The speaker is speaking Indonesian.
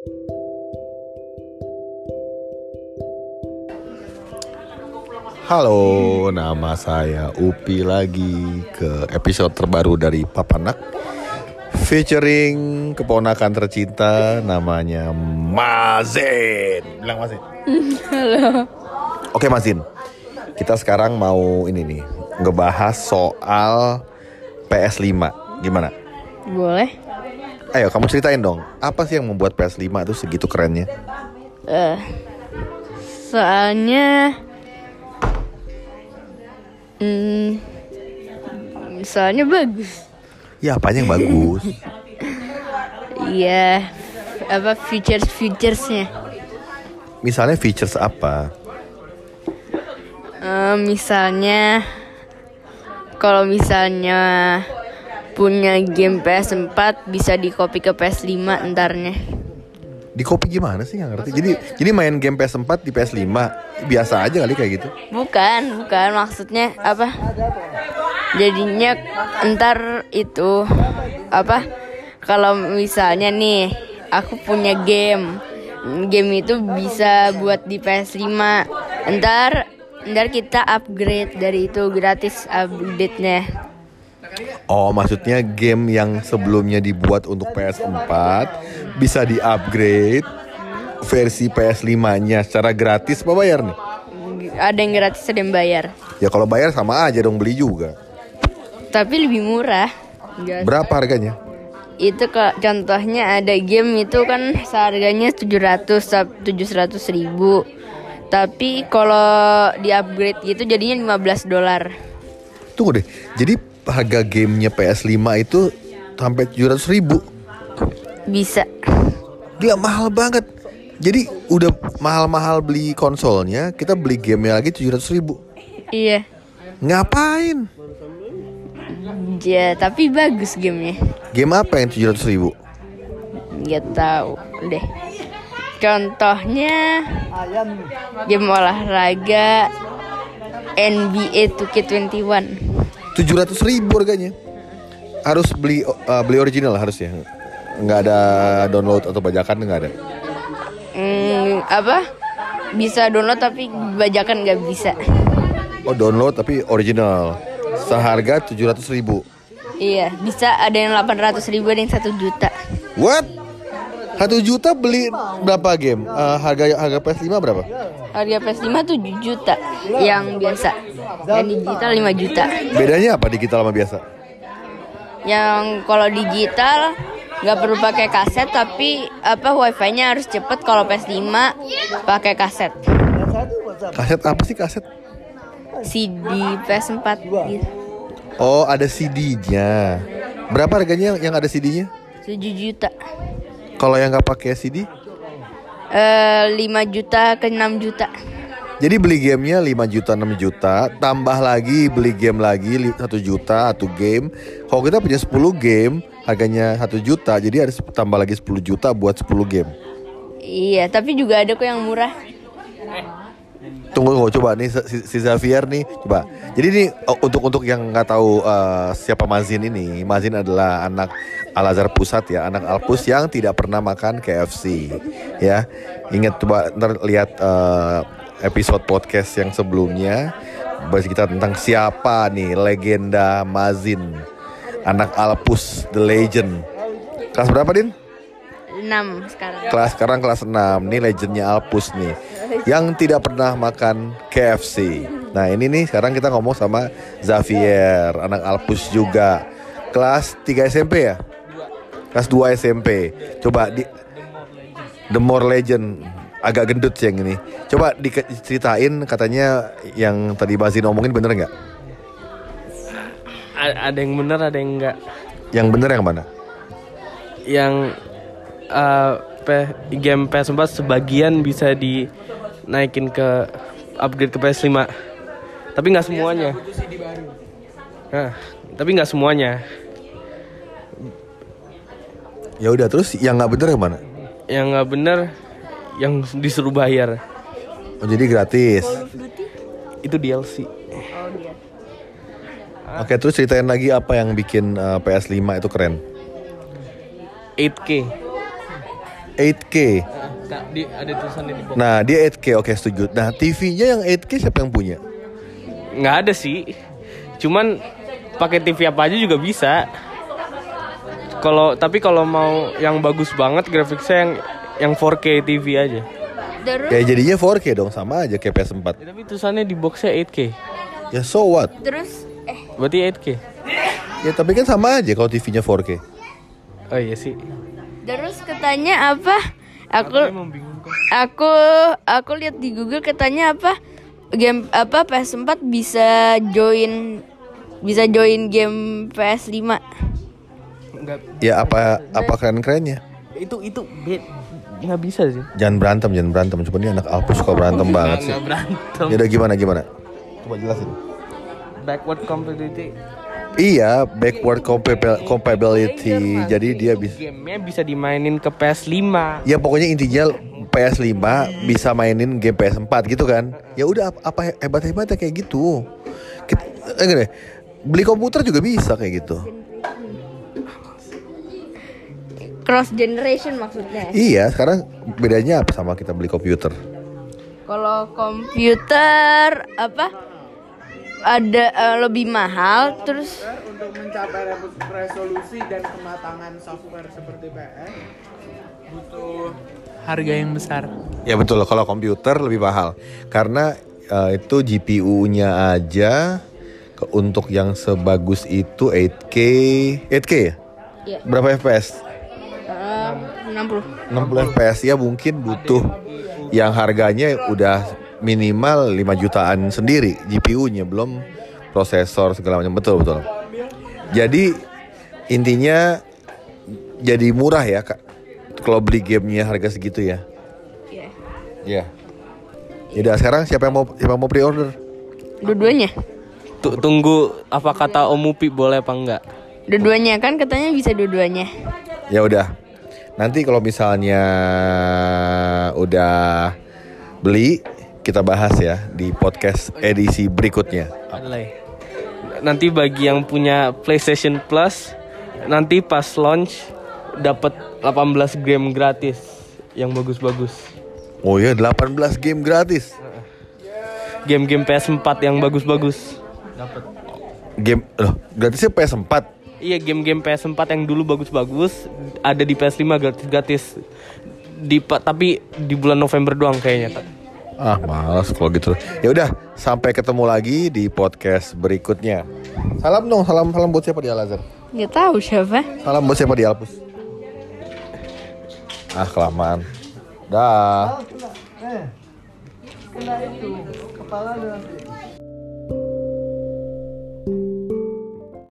Halo, nama saya Upi lagi ke episode terbaru dari Papanak Featuring keponakan tercinta namanya Mazin Bilang Mazin Halo. Oke Mazin, kita sekarang mau ini nih Ngebahas soal PS5 Gimana? Boleh? Ayo kamu ceritain dong Apa sih yang membuat PS5 itu segitu kerennya? Eh. soalnya Hmm, soalnya bagus. Ya apanya yang bagus? Iya, apa features featuresnya? Misalnya features apa? Eh, misalnya, kalau misalnya punya game PS4 bisa di copy ke PS5 entarnya. Di copy gimana sih nggak ngerti? Jadi jadi main game PS4 di PS5 biasa aja kali kayak gitu. Bukan, bukan maksudnya apa? Jadinya entar itu apa? Kalau misalnya nih aku punya game, game itu bisa buat di PS5. Entar entar kita upgrade dari itu gratis update-nya. Oh, maksudnya game yang sebelumnya dibuat untuk PS4 bisa di-upgrade versi PS5-nya secara gratis apa bayar nih? Ada yang gratis, ada yang bayar. Ya kalau bayar sama aja dong beli juga. Tapi lebih murah. Berapa harganya? itu ke contohnya ada game itu kan seharganya 700 sab- 700 ribu tapi kalau di upgrade gitu jadinya 15 dolar Tunggu deh. Jadi harga gamenya PS5 itu sampai 700 ribu. bisa Dia mahal banget. Jadi udah mahal-mahal beli konsolnya, kita beli gamenya lagi 700 ribu. iya Ngapain? ya tapi bagus gamenya Game apa yang 700 ribu? nggak tahu deh contohnya game olahraga NBA 2K21 700 ribu harganya. Harus beli uh, beli original harus ya nggak ada download atau bajakan nggak ada. Hmm, apa? Bisa download tapi bajakan nggak bisa. Oh download tapi original. Seharga 700 ribu. Iya, bisa. Ada yang 800 ribu, ada yang 1 juta. what satu juta beli berapa game Uh, harga harga PS5 berapa Harga PS5 7 juta yang biasa. Yang digital 5 juta. bedanya apa digital sama biasa Yang kalau digital nggak perlu pakai kaset tapi apa wifi-nya harus cepet kalau PS5 pakai kaset. kaset apa sih kaset CD PS4 gitu. oh ada CD-nya berapa harganya yang ada CD-nya 7 juta. Kalau yang nggak pakai CD Eh 5 juta ke 6 juta. Jadi beli gamenya 5 juta 6 juta Tambah lagi beli game lagi 1 juta satu game Kalau kita punya 10 game Harganya 1 juta Jadi harus tambah lagi 10 juta buat 10 game Iya, tapi juga ada kok yang murah. Tunggu, tunggu coba nih si, si Xavier nih coba. Jadi nih oh, untuk untuk yang nggak tahu eh, siapa Mazin ini, Mazin adalah anak Al Azhar Pusat ya, anak Alpus yang tidak pernah makan KFC ya. Ingat coba ntar lihat eh, episode podcast yang sebelumnya bahas kita tentang siapa nih legenda Mazin, anak Alpus the legend. Kelas berapa Din? 6 sekarang. Kelas sekarang kelas 6 Nih legendnya Alpus nih Yang tidak pernah makan KFC Nah ini nih sekarang kita ngomong sama Xavier Anak Alpus juga. Kelas 3 SMP ya? Kelas 2 SMP Coba di The More Legend. Agak gendut sih yang ini. Coba diceritain katanya Yang tadi Bazin ngomongin bener nggak? A- ada yang benar ada yang enggak Yang bener yang mana? yang eh, P- game PS4 sebagian bisa dinaikin ke upgrade ke PS5 tapi nggak semuanya. Nah, tapi nggak semuanya. Ya udah terus yang nggak bener yang mana? yang nggak bener yang disuruh bayar. Oh, jadi gratis. Itu DLC Oke terus ceritain lagi apa yang bikin uh, PS5 itu keren. 8K 8K. Di, ada tulisannya di box. Nah, dia 8K oke setuju. Nah, TV-nya yang 8K siapa yang punya? Nggak ada sih. Cuman pakai TV apa aja juga bisa. Kalau tapi kalau mau yang bagus banget grafiknya yang yang 4K TV aja. Terus Ya jadinya 4K dong sama aja kayak PS4. Ya, tapi tulisannya di boxnya 8K. Ya so what? terus eh Berarti 8K. Ya tapi kan sama aja kalau TV-nya 4K. Oh iya sih. terus katanya apa? Aku aku aku lihat di Google katanya apa? Game apa PS4 bisa join bisa join game PS5. Enggak Ya apa apa keren-kerennya? itu itu bed nggak bisa sih. Jangan berantem, jangan berantem. Coba ini anak Alpus suka berantem banget sih. Berantem. Ya udah gimana gimana? Coba jelasin. Backward compatibility. Iya, backward compatibil- compatibility. Jadi dia bisa Gamenya bisa dimainin ke PS5. Ya pokoknya intinya PS5 bisa mainin game PS4 gitu kan. Ya udah ap- apa hebat-hebatnya kayak gitu. Kita, eh, gini, beli komputer juga bisa kayak gitu. Cross generation maksudnya. Iya, sekarang bedanya apa sama kita beli komputer? Kalau komputer apa ada eh, lebih mahal terus untuk mencapai re- resolusi dan kematangan software seperti PS butuh harga yang besar. Ya betul, kalau komputer lebih mahal karena eh, itu GPU-nya aja ke- untuk yang sebagus itu 8K, 8K ya? Iya. Berapa FPS? eh, 60. 60 FPS ya mungkin butuh yang harganya udah minimal 5 jutaan sendiri GPU-nya belum prosesor segala macam betul betul. Jadi intinya jadi murah ya kak kalau beli gamenya harga segitu ya. Iya. Iya. Yaudah sekarang siapa yang mau siapa yang mau pre-order? Dua-duanya. Tu- tunggu apa kata Om Upi boleh apa enggak? Dua-duanya kan katanya bisa dua-duanya. Ya udah. Nanti kalau misalnya udah beli kita bahas ya di podcast edisi berikutnya. Nanti bagi yang punya PlayStation Plus nanti pas launch dapat 18 game gratis yang bagus-bagus. Oh ya 18 game gratis. Game-game PS4 yang bagus-bagus. Dapat. Game loh, gratisnya PS4. Iya, game-game PS4 yang dulu bagus-bagus ada di PS5 gratis-gratis. Di tapi di bulan November doang kayaknya. Ah, males kalau gitu. Ya udah, sampai ketemu lagi di podcast berikutnya. Salam dong, salam salam buat siapa di Al Azhar? Nggak tahu siapa. Salam buat siapa di Alpus? Ah, kelamaan. Dah. Kena itu kepala.